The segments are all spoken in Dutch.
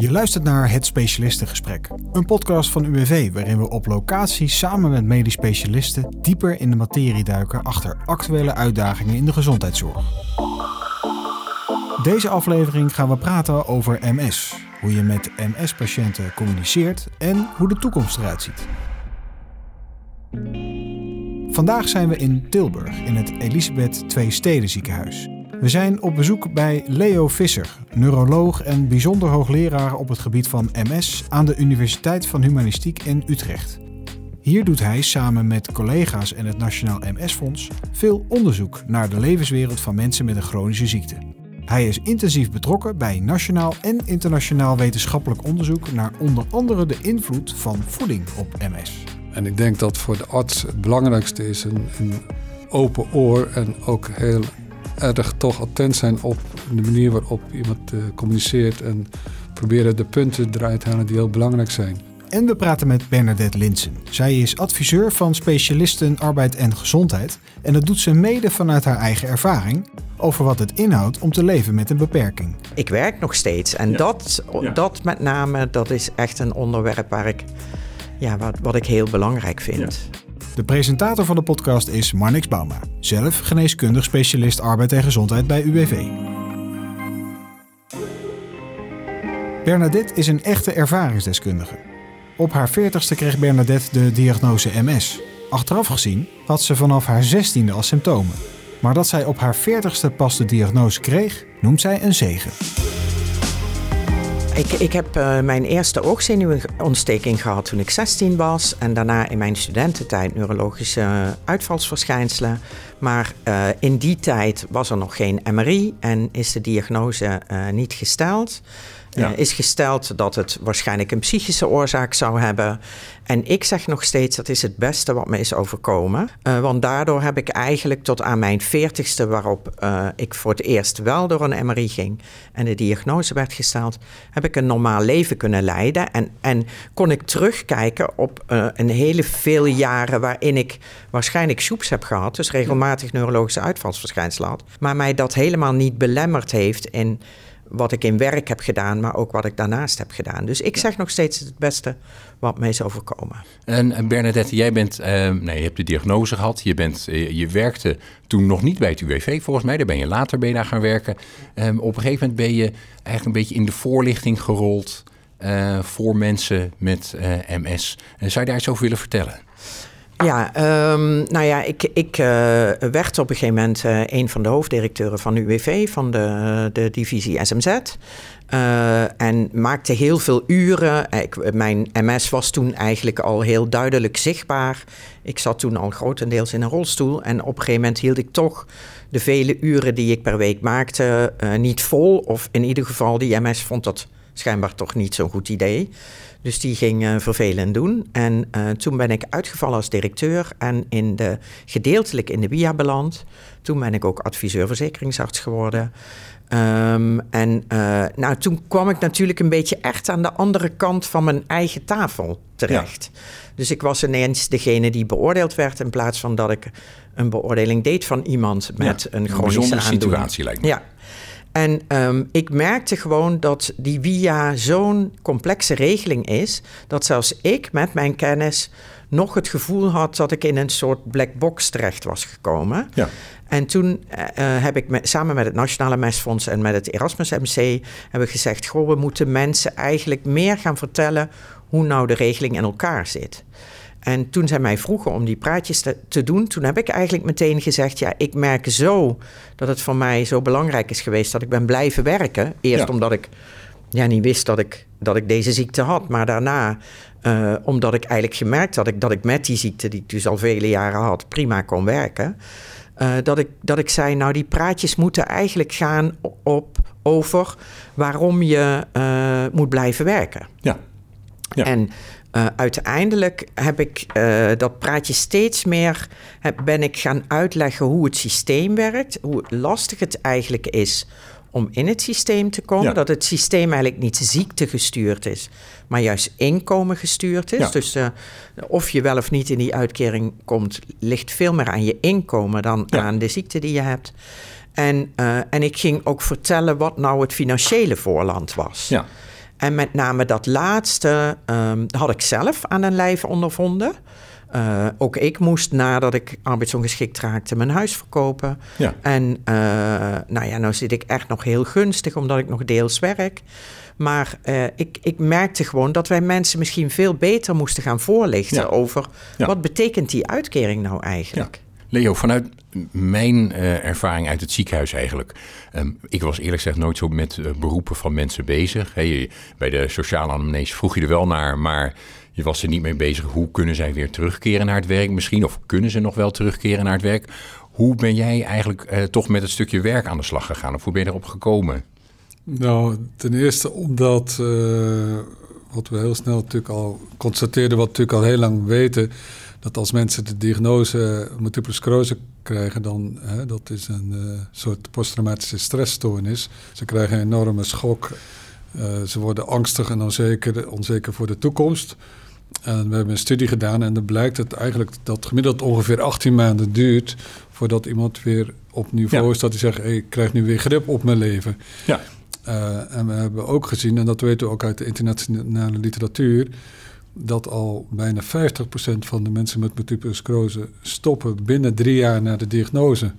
Je luistert naar Het Specialistengesprek, een podcast van UWV waarin we op locatie samen met medisch specialisten dieper in de materie duiken achter actuele uitdagingen in de gezondheidszorg. Deze aflevering gaan we praten over MS, hoe je met MS-patiënten communiceert en hoe de toekomst eruit ziet. Vandaag zijn we in Tilburg in het Elisabeth II Steden ziekenhuis. We zijn op bezoek bij Leo Visser, neuroloog en bijzonder hoogleraar op het gebied van MS aan de Universiteit van Humanistiek in Utrecht. Hier doet hij samen met collega's en het Nationaal MS-fonds veel onderzoek naar de levenswereld van mensen met een chronische ziekte. Hij is intensief betrokken bij nationaal en internationaal wetenschappelijk onderzoek naar onder andere de invloed van voeding op MS. En ik denk dat voor de arts het belangrijkste is een, een open oor en ook heel erg toch attent zijn op de manier waarop iemand uh, communiceert en proberen de punten eruit te halen die heel belangrijk zijn. En we praten met Bernadette Linsen. Zij is adviseur van specialisten arbeid en gezondheid en dat doet ze mede vanuit haar eigen ervaring over wat het inhoudt om te leven met een beperking. Ik werk nog steeds en dat, dat met name, dat is echt een onderwerp waar ik, ja, wat, wat ik heel belangrijk vind. De presentator van de podcast is Marnix Bauma, zelf geneeskundig specialist arbeid en gezondheid bij UWV. Bernadette is een echte ervaringsdeskundige. Op haar 40ste kreeg Bernadette de diagnose MS. Achteraf gezien had ze vanaf haar 16e al symptomen. Maar dat zij op haar 40ste pas de diagnose kreeg, noemt zij een zegen. Ik, ik heb uh, mijn eerste oogzenuwontsteking gehad toen ik 16 was. En daarna in mijn studententijd neurologische uitvalsverschijnselen. Maar uh, in die tijd was er nog geen MRI en is de diagnose uh, niet gesteld. Uh, is gesteld dat het waarschijnlijk een psychische oorzaak zou hebben. En ik zeg nog steeds dat is het beste wat me is overkomen. Uh, want daardoor heb ik eigenlijk tot aan mijn veertigste, waarop uh, ik voor het eerst wel door een MRI ging en de diagnose werd gesteld, heb ik een normaal leven kunnen leiden. En, en kon ik terugkijken op een hele veel jaren waarin ik waarschijnlijk soeps heb gehad, dus regelmatig neurologische uitvalsverschijnselen had, maar mij dat helemaal niet belemmerd heeft in wat ik in werk heb gedaan, maar ook wat ik daarnaast heb gedaan. Dus ik zeg nog steeds het beste wat mij is overkomen. En Bernadette, jij bent, uh, nee, je hebt de diagnose gehad. Je, bent, uh, je werkte toen nog niet bij het UWV, volgens mij. Daar ben je later daar gaan werken. Um, op een gegeven moment ben je eigenlijk een beetje in de voorlichting gerold uh, voor mensen met MS. zou je daar iets over willen vertellen? Ja, um, nou ja, ik, ik uh, werd op een gegeven moment uh, een van de hoofddirecteuren van UWV, van de, de divisie SMZ. Uh, en maakte heel veel uren. Mijn MS was toen eigenlijk al heel duidelijk zichtbaar. Ik zat toen al grotendeels in een rolstoel. En op een gegeven moment hield ik toch de vele uren die ik per week maakte niet vol. Of in ieder geval, die MS vond dat schijnbaar toch niet zo'n goed idee. Dus die ging uh, vervelend doen. En uh, toen ben ik uitgevallen als directeur en in de, gedeeltelijk in de WIA beland. Toen ben ik ook adviseur verzekeringsarts geworden. Um, en uh, nou, toen kwam ik natuurlijk een beetje echt aan de andere kant van mijn eigen tafel terecht. Ja. Dus ik was ineens degene die beoordeeld werd in plaats van dat ik een beoordeling deed van iemand met ja, een chronische een aandoening. situatie lijkt me. Ja. En um, ik merkte gewoon dat die via zo'n complexe regeling is, dat zelfs ik met mijn kennis nog het gevoel had dat ik in een soort black box terecht was gekomen. Ja. En toen uh, heb ik met, samen met het Nationale Mesfonds en met het Erasmus MC hebben gezegd: goh, we moeten mensen eigenlijk meer gaan vertellen hoe nou de regeling in elkaar zit. En toen zij mij vroegen om die praatjes te, te, doen, toen heb ik eigenlijk meteen gezegd: Ja, ik merk zo dat het voor mij zo belangrijk is geweest dat ik ben blijven werken. Eerst ja. omdat ik ja, niet wist dat ik, dat ik deze ziekte had, maar daarna uh, omdat ik eigenlijk gemerkt had dat ik, dat ik met die ziekte, die ik dus al vele jaren had, prima kon werken. Uh, dat, ik, dat ik zei: Nou, die praatjes moeten eigenlijk gaan op, over waarom je uh, moet blijven werken. Ja. ja. En Uh, uiteindelijk heb ik uh, dat praatje steeds meer heb, ben ik gaan uitleggen hoe het systeem werkt, hoe lastig het eigenlijk is om in het systeem te komen. Ja. Dat het systeem eigenlijk niet ziektegestuurd is, maar juist inkomen gestuurd is. Ja. Dus uh, of je wel of niet in die uitkering komt, ligt veel meer aan je inkomen dan ja. aan de ziekte die je hebt. En, en ik ging ook vertellen wat nou het financiële voorland was. Ja. En met name dat laatste um, had ik zelf aan een lijf ondervonden. Uh, ook ik moest nadat ik arbeidsongeschikt raakte mijn huis verkopen. Ja. En uh, nou ja, nou zit ik echt nog heel gunstig omdat ik nog deels werk. Maar uh, ik, ik merkte gewoon dat wij mensen misschien veel beter moesten gaan voorlichten Ja. over Ja. wat betekent die uitkering nou eigenlijk. Leo, vanuit mijn eh, ervaring uit het ziekenhuis eigenlijk. ehm, ik was eerlijk gezegd nooit zo met eh, beroepen van mensen bezig. Je- bij de sociale anamnese vroeg je er wel naar, maar je was er niet mee bezig. Hoe kunnen zij weer terugkeren naar het werk misschien? Of kunnen ze nog wel terugkeren naar het werk? Hoe ben jij eigenlijk eh, toch met het stukje werk aan de slag gegaan? Of hoe ben je erop gekomen? Nou, ten eerste omdat, wat we heel snel natuurlijk al constateerden, wat we natuurlijk al heel lang weten, dat als mensen de diagnose multiple sclerose krijgen, dan hè, dat is een eh, soort posttraumatische stressstoornis. Ze krijgen een enorme schok. Eh, ze worden angstig en onzeker, onzeker voor de toekomst. En we hebben een studie gedaan en dan blijkt het eigenlijk dat gemiddeld ongeveer 18 maanden duurt voordat iemand weer op niveau Ja. is dat hij zegt, hey, ik krijg nu weer grip op mijn leven. Ja. Uh, en we hebben ook gezien, en dat weten we ook uit de internationale literatuur, dat al bijna 50% van de mensen met multiple sclerose stoppen binnen drie jaar na de diagnose.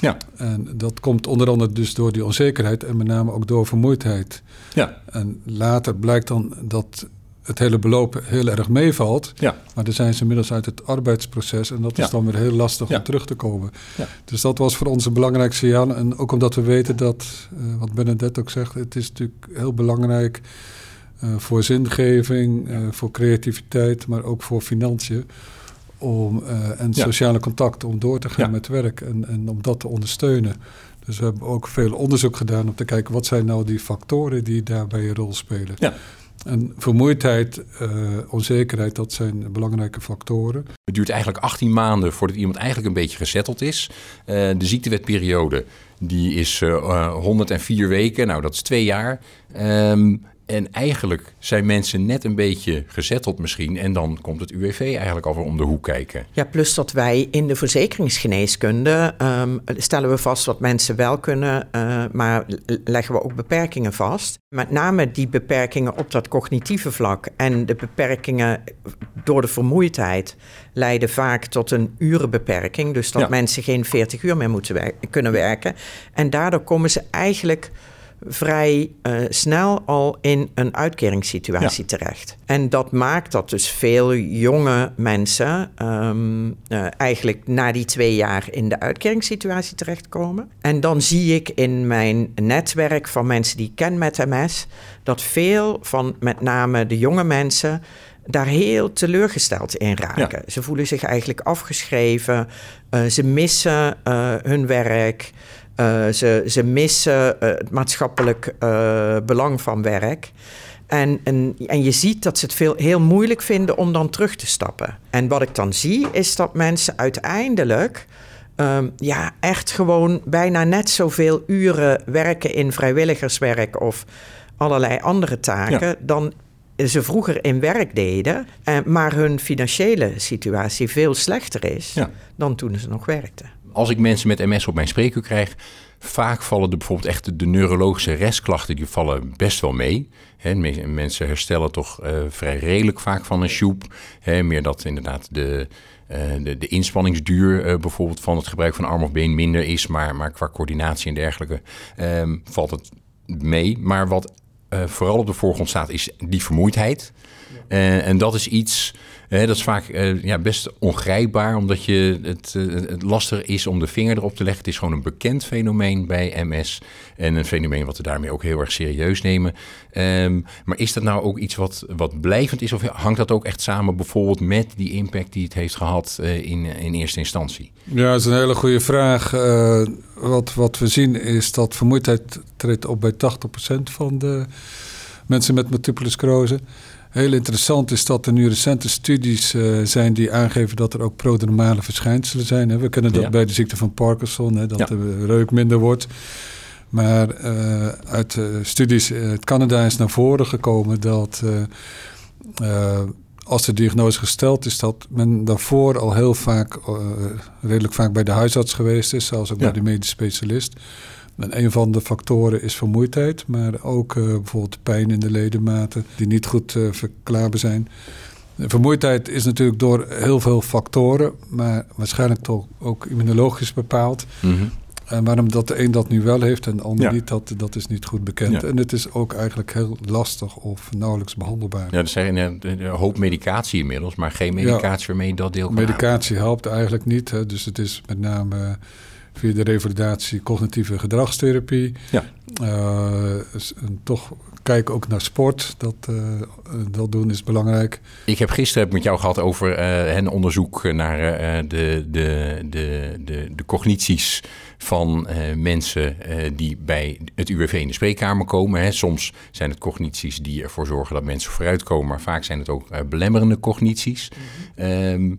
Ja. En dat komt onder andere dus door die onzekerheid en met name ook door vermoeidheid. Ja. En later blijkt dan dat het hele beloop heel erg meevalt. Ja. Maar dan zijn ze inmiddels uit het arbeidsproces en dat Ja. is dan weer heel lastig Ja. om terug te komen. Ja. Dus dat was voor ons een belangrijk signaal. En ook omdat we weten dat, eh, wat Bernadette ook zegt, het is natuurlijk heel belangrijk voor zingeving, eh, voor creativiteit, maar ook voor financiën. Om, eh, en Ja. sociale contacten om door te gaan Ja. met werk en, en om dat te ondersteunen. Dus we hebben ook veel onderzoek gedaan om te kijken wat zijn nou die factoren die daarbij een rol spelen. Ja. En vermoeidheid, eh, onzekerheid, dat zijn belangrijke factoren. Het duurt eigenlijk 18 maanden voordat iemand eigenlijk een beetje gezetteld is. Eh, de ziektewetperiode die is eh, eh, 104 weken, nou dat is twee jaar. Ehm, en eigenlijk zijn mensen net een beetje gezetteld misschien. En dan komt het UWV eigenlijk alweer om de hoek kijken. Ja, plus dat wij in de verzekeringsgeneeskunde ehm, stellen we vast wat mensen wel kunnen, eh, maar leggen we ook beperkingen vast. Met name die beperkingen op dat cognitieve vlak en de beperkingen door de vermoeidheid leiden vaak tot een urenbeperking. Dus dat Ja. mensen geen 40 uur meer moeten wer- kunnen werken. En daardoor komen ze eigenlijk vrij eh, snel al in een uitkeringssituatie terecht. En dat maakt dat dus veel jonge mensen ehm, eh, eigenlijk na die twee jaar in de uitkeringssituatie terechtkomen. En dan zie ik in mijn netwerk van mensen die ik ken met MS dat veel van met name de jonge mensen daar heel teleurgesteld in raken. Ze voelen zich eigenlijk afgeschreven. eh, ze missen hun werk. Uh, ze, ze missen uh, het maatschappelijk uh, belang van werk. En, en, en je ziet dat ze het veel, heel moeilijk vinden om dan terug te stappen. En wat ik dan zie, is dat mensen uiteindelijk um, ja, echt gewoon bijna net zoveel uren werken in vrijwilligerswerk of allerlei andere taken ja. dan ze vroeger in werk deden, eh, maar hun financiële situatie veel slechter is ja. dan toen ze nog werkten als ik mensen met MS op mijn spreekuur krijg, vaak vallen de, bijvoorbeeld echt de, neurologische restklachten, die vallen best wel mee. He, mensen herstellen toch uh, vrij redelijk vaak van een sjoep. He, meer dat inderdaad de, uh, de, de inspanningsduur uh, bijvoorbeeld van het gebruik van arm of been minder is, maar, maar qua coördinatie en dergelijke um, valt het mee. Maar wat vooral op de voorgrond staat, is die vermoeidheid. En dat is iets... Uh, dat is vaak uh, ja, best ongrijpbaar, omdat je het, uh, het lastig is om de vinger erop te leggen. Het is gewoon een bekend fenomeen bij MS en een fenomeen wat we daarmee ook heel erg serieus nemen. Um, maar is dat nou ook iets wat, wat blijvend is of hangt dat ook echt samen bijvoorbeeld met die impact die het heeft gehad uh, in, in eerste instantie? Ja, dat is een hele goede vraag. Uh, wat, wat we zien is dat vermoeidheid treedt op bij 80% van de mensen met multiple sclerose. Heel interessant is dat er nu recente studies uh, zijn die aangeven dat er ook prodromale verschijnselen zijn. Hè. We kennen dat ja. bij de ziekte van Parkinson, hè, dat ja. de reuk minder wordt. Maar uh, uit uh, studies uit Canada is naar voren gekomen dat als de diagnose gesteld is, dat men daarvoor al heel vaak, redelijk vaak bij de huisarts geweest is, zelfs ook bij de medisch specialist. En een van de factoren is vermoeidheid, maar ook uh, bijvoorbeeld pijn in de ledematen die niet goed uh, verklaarbaar zijn. vermoeidheid is natuurlijk door heel veel factoren, maar waarschijnlijk toch ook immunologisch bepaald. Mm -hmm. En waarom dat de een dat nu wel heeft en de ander niet, dat, dat is niet goed bekend. En het is ook eigenlijk heel lastig of nauwelijks behandelbaar. Ja, er zijn een, hoop medicatie inmiddels, maar geen medicatie waarmee dat deel kan Medicatie helpt eigenlijk niet. Hè. Dus het is met name via de revalidatie cognitieve gedragstherapie. Ja. Uh, toch kijken ook naar sport. Dat, uh, dat doen is belangrijk. Ik heb gisteren met jou gehad over uh, een onderzoek naar de, de, de, de, de cognities van mensen die bij het UWV in de spreekkamer komen. Hè. Soms zijn het cognities die ervoor zorgen dat mensen vooruitkomen, maar vaak zijn het ook belemmerende cognities. Mm -hmm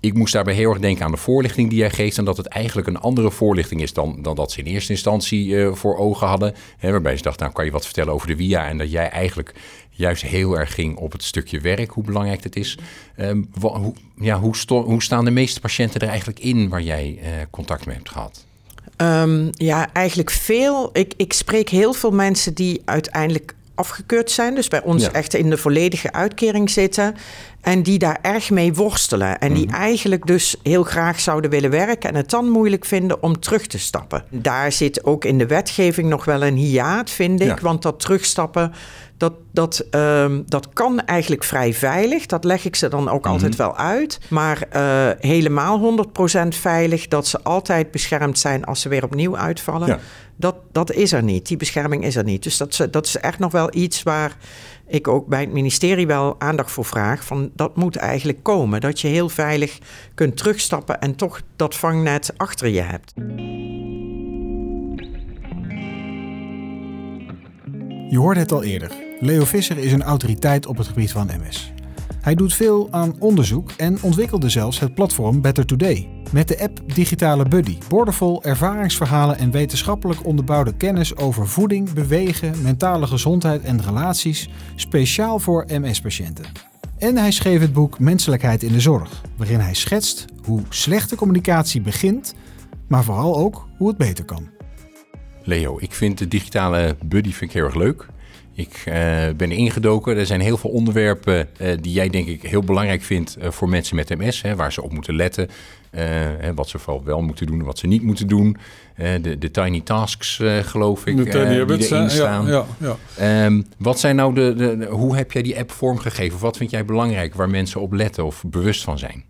ik moest daarbij heel erg denken aan de voorlichting die jij geeft. En dat het eigenlijk een andere voorlichting is dan, dan dat ze in eerste instantie uh, voor ogen hadden. Hè, waarbij ze dachten, nou kan je wat vertellen over de via. En dat jij eigenlijk juist heel erg ging op het stukje werk, hoe belangrijk het is. Um, hoe, ja, hoe, hoe, staan de meeste patiënten er eigenlijk in waar jij uh, contact mee hebt gehad? Um, ja, eigenlijk veel. Ik, ik spreek heel veel mensen die uiteindelijk afgekeurd zijn. Dus bij ons echt in de volledige uitkering zitten. En die daar erg mee worstelen. En die mhm. eigenlijk dus heel graag zouden willen werken. En het dan moeilijk vinden om terug te stappen. Daar zit ook in de wetgeving nog wel een hiaat, vind ik. Want dat terugstappen, dat, dat, um, dat kan eigenlijk vrij veilig. Dat leg ik ze dan ook mhm. altijd wel uit. Maar uh, helemaal 100% veilig, dat ze altijd beschermd zijn als ze weer opnieuw uitvallen. Ja. Dat, dat is er niet. Die bescherming is er niet. Dus dat, dat is echt nog wel iets waar ik ook bij het ministerie wel aandacht voor vraag. Van dat moet eigenlijk komen. Dat je heel veilig kunt terugstappen en toch dat vangnet achter je hebt. Je hoorde het al eerder. Leo Visser is een autoriteit op het gebied van MS. Hij doet veel aan onderzoek en ontwikkelde zelfs het platform Better Today. Met de app Digitale Buddy, boordevol ervaringsverhalen en wetenschappelijk onderbouwde kennis over voeding, bewegen, mentale gezondheid en relaties, speciaal voor MS-patiënten. En hij schreef het boek Menselijkheid in de Zorg, waarin hij schetst hoe slechte communicatie begint, maar vooral ook hoe het beter kan. Leo, ik vind de digitale buddy vind ik heel erg leuk. Ik uh, ben ingedoken. Er zijn heel veel onderwerpen uh, die jij denk ik heel belangrijk vindt uh, voor mensen met MS. Hè, waar ze op moeten letten. wat ze vooral wel moeten doen en wat ze niet moeten doen. de, de tiny tasks geloof ik. De tiny habits, die erin staan. Ja, ja, ja. Um, wat zijn nou de, de, de, hoe heb jij die app vormgegeven? Of wat vind jij belangrijk waar mensen op letten of bewust van zijn?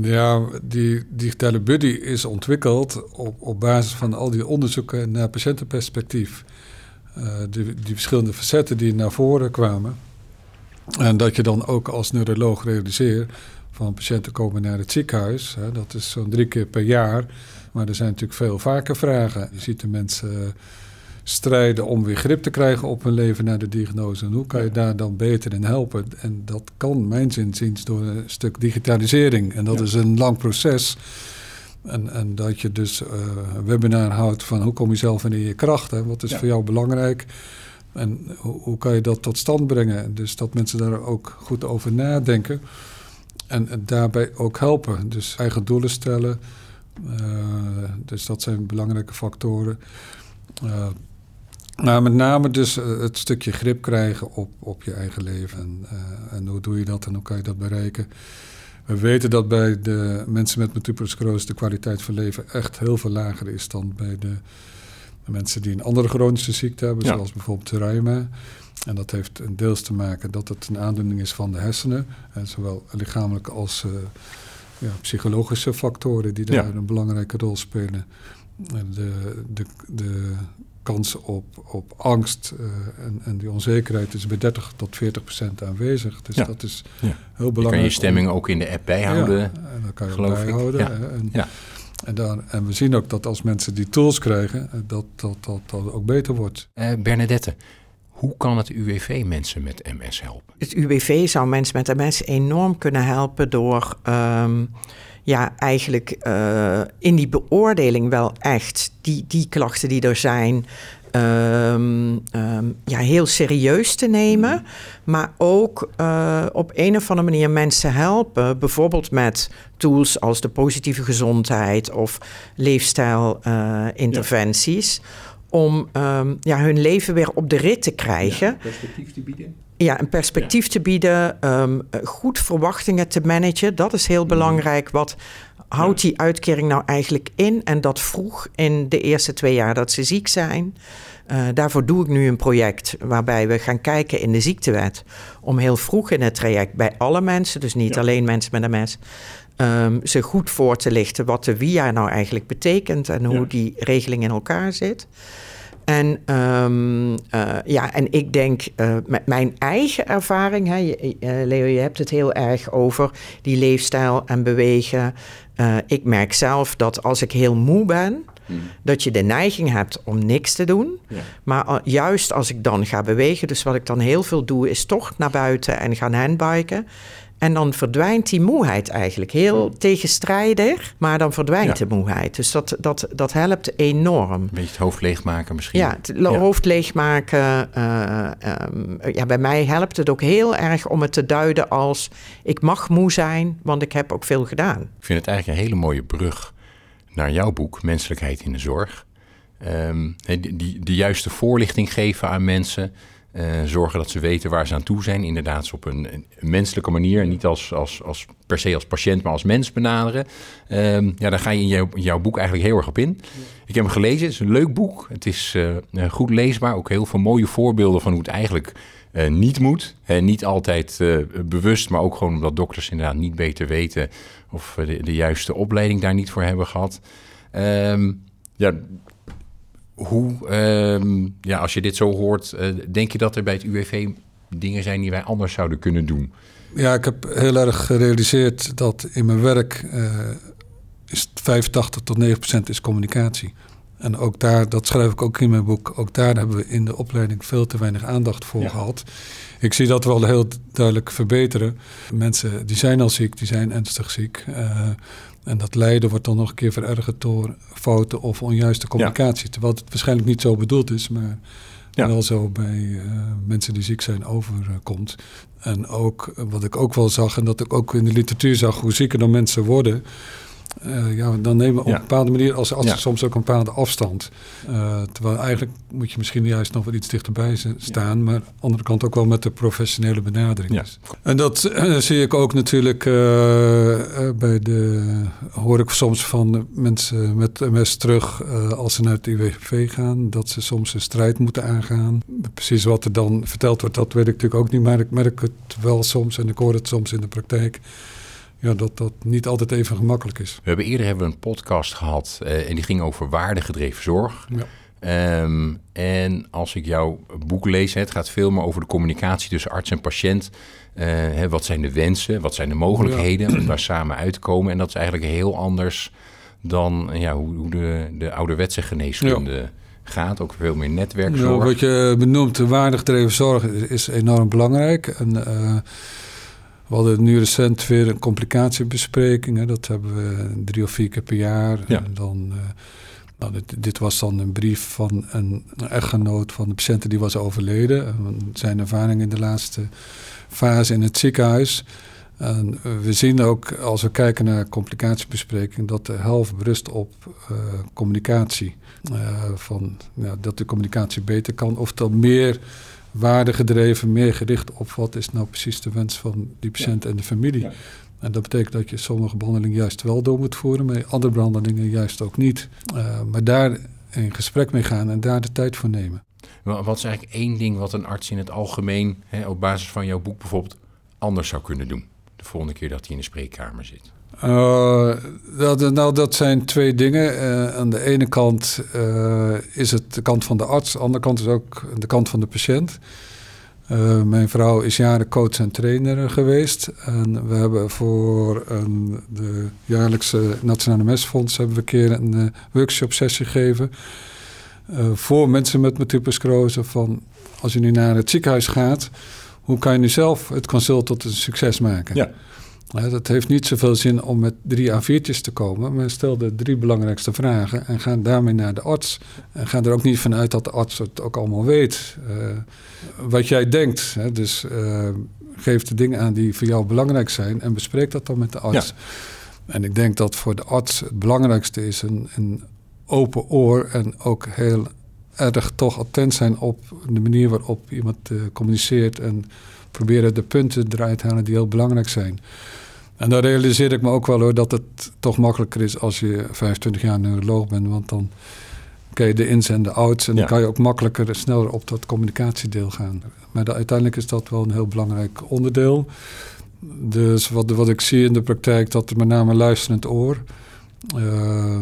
Ja, die digitale buddy is ontwikkeld op, op basis van al die onderzoeken naar patiëntenperspectief. Uh, die, die, verschillende facetten die naar voren kwamen. En dat je dan ook als neuroloog realiseert van patiënten komen naar het ziekenhuis. Hè, dat is zo'n drie keer per jaar. Maar er zijn natuurlijk veel vaker vragen. Je ziet de mensen strijden om weer grip te krijgen op hun leven na de diagnose. En hoe kan je daar dan beter in helpen? En dat kan, mijn zinziens, door een stuk digitalisering. En dat is een lang proces. En, en dat je dus uh, een webinar houdt van hoe kom je zelf in je kracht? Hè? Wat is voor jou belangrijk? En hoe, hoe, kan je dat tot stand brengen? Dus dat mensen daar ook goed over nadenken. En, en daarbij ook helpen. Dus eigen doelen stellen. Uh, dus dat zijn belangrijke factoren. Uh, nou, met name dus het stukje grip krijgen op, op je eigen leven. En, en hoe doe je dat en hoe kan je dat bereiken? We weten dat bij de mensen met multiple de kwaliteit van leven echt heel veel lager is dan bij de, mensen die een andere chronische ziekte hebben, zoals bijvoorbeeld reuma. En dat heeft een deels te maken dat het een aandoening is van de hersenen, en zowel lichamelijke als uh, ja, psychologische factoren die daar een belangrijke rol spelen. De, de, de kans op, op angst uh, en, en die onzekerheid is bij 30 tot 40 procent aanwezig. Dus dat is ja. heel belangrijk. Je kan je stemming ook in de app bijhouden. Ja, en dan kan je bijhouden. Ik. En, ja. En, dan, en we zien ook dat als mensen die tools krijgen, eh, dat dat, dat, dat ook beter wordt. Uh, Bernadette, hoe kan het UWV mensen met MS helpen? Het UWV zou mensen met MS enorm kunnen helpen door... Um, ja, eigenlijk eh, in die beoordeling wel echt die, die klachten die er zijn. ehm, ehm, ja, heel serieus te nemen. Maar ook eh, op een of andere manier mensen helpen. Bijvoorbeeld met tools als de positieve gezondheid of leefstijlinterventies. Om ehm, ja, hun leven weer op de rit te krijgen. perspectief te bieden. Ja, een perspectief te bieden, ehm, goed verwachtingen te managen. Dat is heel belangrijk. Wat houdt die uitkering nou eigenlijk in? En dat vroeg in de eerste twee jaar dat ze ziek zijn. Eh, daarvoor doe ik nu een project waarbij we gaan kijken in de ziektewet. Om heel vroeg in het traject bij alle mensen, dus niet alleen mensen met MS, ehm, ze goed voor te lichten wat de WIA nou eigenlijk betekent en hoe Ja. die regeling in elkaar zit. En, ehm, eh, ja, en ik denk eh, met mijn eigen ervaring, hè, je- eh, Leo, je hebt het heel erg over die leefstijl en bewegen. Ik merk zelf dat als ik heel moe ben, dat je de neiging hebt om niks te doen. Ja. Maar juist als ik dan ga bewegen, dus wat ik dan heel veel doe, is toch naar buiten en gaan handbiken. En dan verdwijnt die moeheid eigenlijk. Heel tegenstrijdig, maar dan verdwijnt Ja. de moeheid. Dus dat, dat, dat helpt enorm. Een beetje het hoofd leegmaken misschien. Ja, het Ja. hoofd leegmaken. eh, ehm, ja, bij mij helpt het ook heel erg om het te duiden als... ik mag moe zijn, want ik heb ook veel gedaan. Ik vind het eigenlijk een hele mooie brug naar jouw boek, Menselijkheid in de Zorg. Ehm, hè, die, die, de juiste voorlichting geven aan mensen. Eh, zorgen dat ze weten waar ze aan toe zijn. Inderdaad, op een, menselijke manier. Niet als, als, als, per se als patiënt, maar als mens benaderen. Ehm, ja, daar ga je in jouw, boek eigenlijk heel erg op in. Ik heb hem gelezen. Het is een leuk boek. Het is eh, eh, goed leesbaar. Ook heel veel mooie voorbeelden van hoe het eigenlijk niet moet. En niet altijd bewust, maar ook gewoon omdat dokters inderdaad niet beter weten of de, de juiste opleiding daar niet voor hebben gehad. Ehm, ja, hoe, ehm, ja, als je dit zo hoort, eh, denk je dat er bij het UWV dingen zijn die wij anders zouden kunnen doen? Ja, ik heb heel erg gerealiseerd dat in mijn werk eh, is het 85 tot 9 procent is communicatie. En ook daar, dat schrijf ik ook in mijn boek, ook daar hebben we in de opleiding veel te weinig aandacht voor Ja. gehad. Ik zie dat wel heel duidelijk verbeteren. Mensen die zijn al ziek, die zijn ernstig ziek. eh, en dat lijden wordt dan nog een keer verergerd door fouten of onjuiste communicatie. Terwijl het waarschijnlijk niet zo bedoeld is, maar Ja. wel zo bij eh, mensen die ziek zijn overkomt. En ook eh, wat ik ook wel zag, en dat ik ook in de literatuur zag, hoe zieker dan mensen worden. Eh, ja, dan nemen we op Ja. een bepaalde manier als, Ja. soms ook een bepaalde afstand. Eh, terwijl eigenlijk moet je misschien juist nog wel iets dichterbij staan, maar aan de andere kant ook wel met de professionele benadering. En dat eh, zie ik ook natuurlijk bij de. hoor ik soms van mensen met MS terug als ze naar het IWV gaan, dat ze soms een strijd moeten aangaan. Precies wat er dan verteld wordt, dat weet ik natuurlijk ook niet, maar ik merk het wel soms en ik hoor het soms in de praktijk. Ja, dat dat niet altijd even gemakkelijk is. We hebben eerder hebben we een podcast gehad eh, en die ging over waardegedreven zorg. Ja. Ehm, en als ik jouw boek lees, het gaat veel meer over de communicatie tussen arts en patiënt. Eh, hè, wat zijn de wensen, wat zijn de mogelijkheden om daar samen uit te komen? En dat is eigenlijk heel anders dan ja, hoe, hoe de, de ouderwetse geneeskunde gaat. Ook veel meer netwerkzorg. Nou, wat je benoemt, de waardegedreven zorg is, is enorm belangrijk. En, eh, we hadden nu recent weer een complicatiebespreking. Hè. Dat hebben we drie of vier keer per jaar. Ja. En dan, eh, nou, dit, dit was dan een brief van een, echtgenoot van de patiënt die was overleden. En zijn ervaring in de laatste fase in het ziekenhuis. En we zien ook, als we kijken naar complicatiebespreking, dat de helft berust op eh, communicatie. Eh, van, ja, dat de communicatie beter kan. Of dan meer waardegedreven, meer gericht op wat is nou precies de wens van die patiënt en de familie. Ja. En dat betekent dat je sommige behandelingen juist wel door moet voeren, maar andere behandelingen juist ook niet. Eh, maar daar in gesprek mee gaan en daar de tijd voor nemen. Wa- Wat is eigenlijk één ding wat een arts in het algemeen, hè, op basis van jouw boek bijvoorbeeld, anders zou kunnen doen? De volgende keer dat hij in de spreekkamer zit. Eh, dat, nou, dat zijn twee dingen. Eh, aan de ene kant eh, is het de kant van de arts, aan de andere kant is ook de kant van de patiënt. Mijn vrouw is jaren coach en trainer geweest. En we hebben voor een, de jaarlijkse Nationale Mesfonds hebben we een keer een workshop sessie gegeven. voor mensen met multiple sclerose. Van als je nu naar het ziekenhuis gaat, hoe kan je nu zelf het consult tot een succes maken? Ja. Het heeft niet zoveel zin om met drie A4'tjes te komen, maar stel de drie belangrijkste vragen en ga daarmee naar de arts. En ga er ook niet vanuit dat de arts het ook allemaal weet. Uh, wat jij denkt, hè, dus uh, geef de dingen aan die voor jou belangrijk zijn en bespreek dat dan met de arts. En ik denk dat voor de arts het belangrijkste is een, een open oor en ook heel erg toch attent zijn op de manier waarop iemand uh, communiceert en proberen de punten eruit te halen die heel belangrijk zijn. En dan realiseer ik me ook wel hoor dat het toch makkelijker is als je 25 jaar neuroloog bent, want dan ken je de ins en de outs en dan kan je ook makkelijker sneller op dat communicatiedeel gaan. Maar uiteindelijk is dat wel een heel belangrijk onderdeel. Dus wat, wat ik zie in de praktijk, dat er met name luisterend oor. Uh,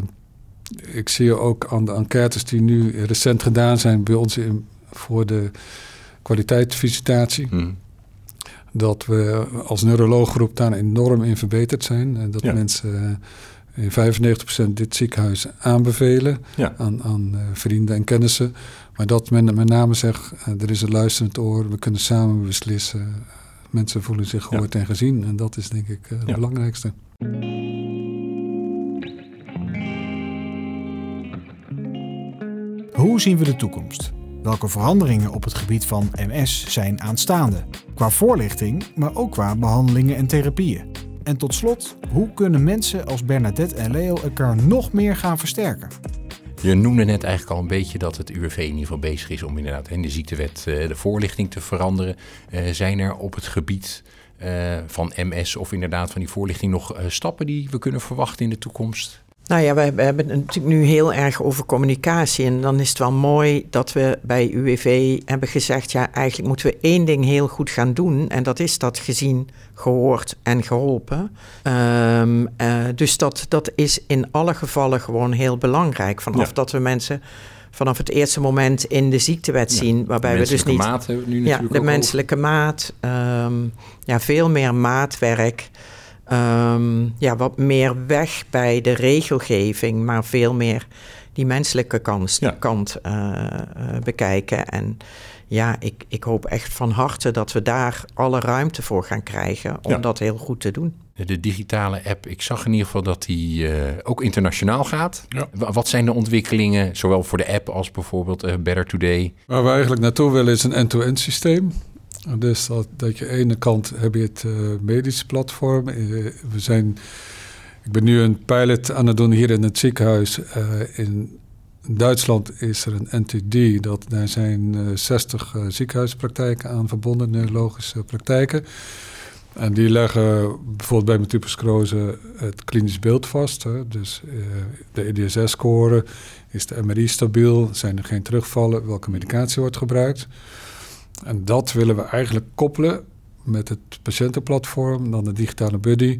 ik zie ook aan de enquêtes die nu recent gedaan zijn bij ons in, voor de kwaliteitsvisitatie. Hmm. Dat we als neurolooggroep daar enorm in verbeterd zijn. En dat mensen in 95% dit ziekenhuis aanbevelen aan, aan uh, vrienden en kennissen. Maar dat men met name zegt, er is een luisterend oor, we kunnen samen beslissen. Mensen voelen zich gehoord en gezien. En dat is denk ik het belangrijkste. Hoe zien we de toekomst? Welke veranderingen op het gebied van MS zijn aanstaande? Qua voorlichting, maar ook qua behandelingen en therapieën. En tot slot, hoe kunnen mensen als Bernadette en Leo elkaar nog meer gaan versterken? Je noemde net eigenlijk al een beetje dat het UWV in ieder geval bezig is om inderdaad in de ziektewet eh, de voorlichting te veranderen. Eh, zijn er op het gebied eh, van MS of inderdaad van die voorlichting nog stappen die we kunnen verwachten in de toekomst? Nou ja, we, hebben het natuurlijk nu heel erg over communicatie. En dan is het wel mooi dat we bij UWV hebben gezegd: ja, eigenlijk moeten we één ding heel goed gaan doen. En dat is dat gezien, gehoord en geholpen. Um, uh, dus dat, dat is in alle gevallen gewoon heel belangrijk. Vanaf dat we mensen vanaf het eerste moment in de ziektewet zien. Waarbij we dus niet. Maat hebben we nu natuurlijk ja, de menselijke maat. Um, ja, veel meer maatwerk. Um, ja, wat meer weg bij de regelgeving, maar veel meer die menselijke kant, kant uh, bekijken. En ja, ik, ik hoop echt van harte dat we daar alle ruimte voor gaan krijgen om dat heel goed te doen. De digitale app, ik zag in ieder geval dat die uh, ook internationaal gaat. Ja. Wat zijn de ontwikkelingen, zowel voor de app als bijvoorbeeld uh, Better Today? Waar we eigenlijk naartoe willen is een end-to-end systeem. Dus dat, je aan de ene kant heb je het uh, medische platform. Uh, we zijn, ik ben nu een pilot aan het doen hier in het ziekenhuis. Uh, in Duitsland is er een NTD, dat, daar zijn 60 ziekenhuispraktijken aan verbonden, neurologische praktijken. En die leggen bijvoorbeeld bij multiple het klinisch beeld vast. Hè. Dus de EDSS-score, is de MRI stabiel, zijn er geen terugvallen, welke medicatie wordt gebruikt. En dat willen we eigenlijk koppelen met het patiëntenplatform, dan de digitale buddy,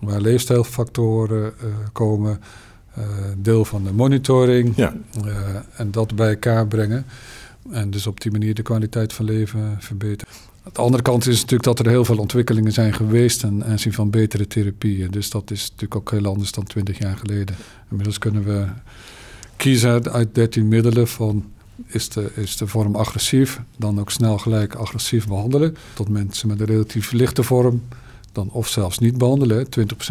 waar leefstijlfactoren uh, komen, uh, deel van de monitoring ja. uh, en dat bij elkaar brengen. En dus op die manier de kwaliteit van leven verbeteren. Aan de andere kant is natuurlijk dat er heel veel ontwikkelingen zijn geweest ten aanzien van betere therapieën. Dus dat is natuurlijk ook heel anders dan 20 jaar geleden. Inmiddels kunnen we kiezen uit 13 middelen van is de, is de vorm agressief, dan ook snel gelijk agressief behandelen. Tot mensen met een relatief lichte vorm dan of zelfs niet behandelen. 20%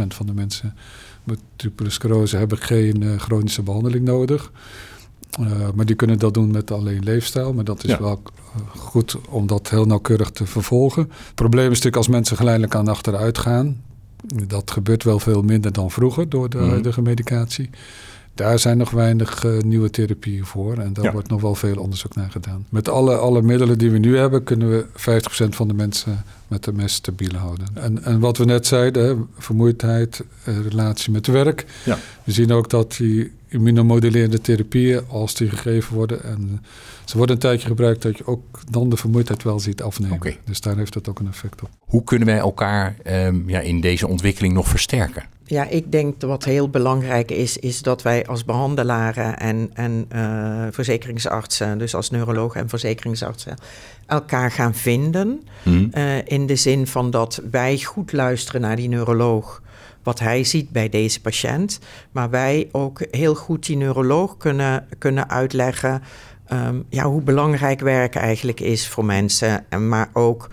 van de mensen met multiple sclerose hebben geen uh, chronische behandeling nodig. Uh, maar die kunnen dat doen met alleen leefstijl. Maar dat is wel uh, goed om dat heel nauwkeurig te vervolgen. Het probleem is natuurlijk als mensen geleidelijk aan achteruit gaan. Dat gebeurt wel veel minder dan vroeger door de mhm. huidige medicatie. Daar zijn nog weinig uh, nieuwe therapieën voor en daar wordt nog wel veel onderzoek naar gedaan. Met alle, alle middelen die we nu hebben, kunnen we 50% van de mensen met de mes stabiel houden. En, en wat we net zeiden, vermoeidheid, uh, relatie met werk. Ja. We zien ook dat die immunomodulerende therapieën, als die gegeven worden en ze worden een tijdje gebruikt, dat je ook dan de vermoeidheid wel ziet afnemen. Okay. Dus daar heeft het ook een effect op. Hoe kunnen wij elkaar um, ja, in deze ontwikkeling nog versterken? Ja, ik denk dat wat heel belangrijk is, is dat wij als behandelaren en, en uh, verzekeringsartsen, dus als neurologen en verzekeringsartsen, elkaar gaan vinden. Hmm. Uh, in de zin van dat wij goed luisteren naar die neuroloog, wat hij ziet bij deze patiënt. Maar wij ook heel goed die neuroloog kunnen, kunnen uitleggen um, ja, hoe belangrijk werk eigenlijk is voor mensen. En maar ook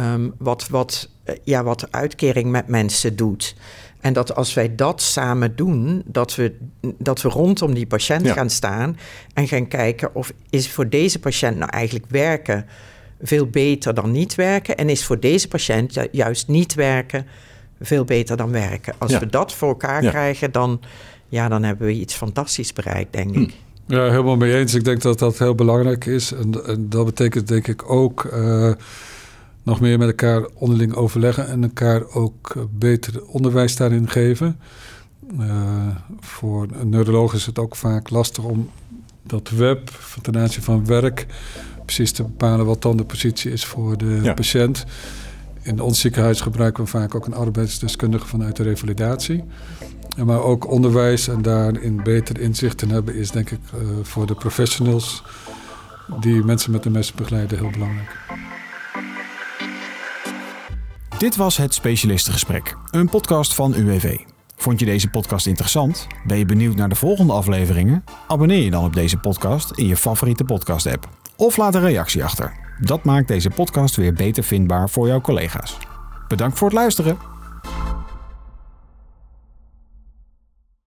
um, wat. wat ja, wat de uitkering met mensen doet. En dat als wij dat samen doen, dat we, dat we rondom die patiënt gaan staan en gaan kijken of is voor deze patiënt nou eigenlijk werken veel beter dan niet werken en is voor deze patiënt juist niet werken veel beter dan werken. Als we dat voor elkaar krijgen, dan, ja, dan hebben we iets fantastisch bereikt, denk ik. Hm. Ja, helemaal mee eens. Ik denk dat dat heel belangrijk is. En, en dat betekent denk ik ook uh, nog meer met elkaar onderling overleggen en elkaar ook beter onderwijs daarin geven. Uh, voor een neuroloog is het ook vaak lastig om dat web ten aanzien van werk precies te bepalen wat dan de positie is voor de patiënt. In ons ziekenhuis gebruiken we vaak ook een arbeidsdeskundige vanuit de revalidatie. Maar ook onderwijs en daarin beter inzicht in hebben is denk ik uh, voor de professionals die mensen met de mes begeleiden heel belangrijk. Dit was het Specialistengesprek, een podcast van UWV. Vond je deze podcast interessant? Ben je benieuwd naar de volgende afleveringen? Abonneer je dan op deze podcast in je favoriete podcast-app. Of laat een reactie achter. Dat maakt deze podcast weer beter vindbaar voor jouw collega's. Bedankt voor het luisteren.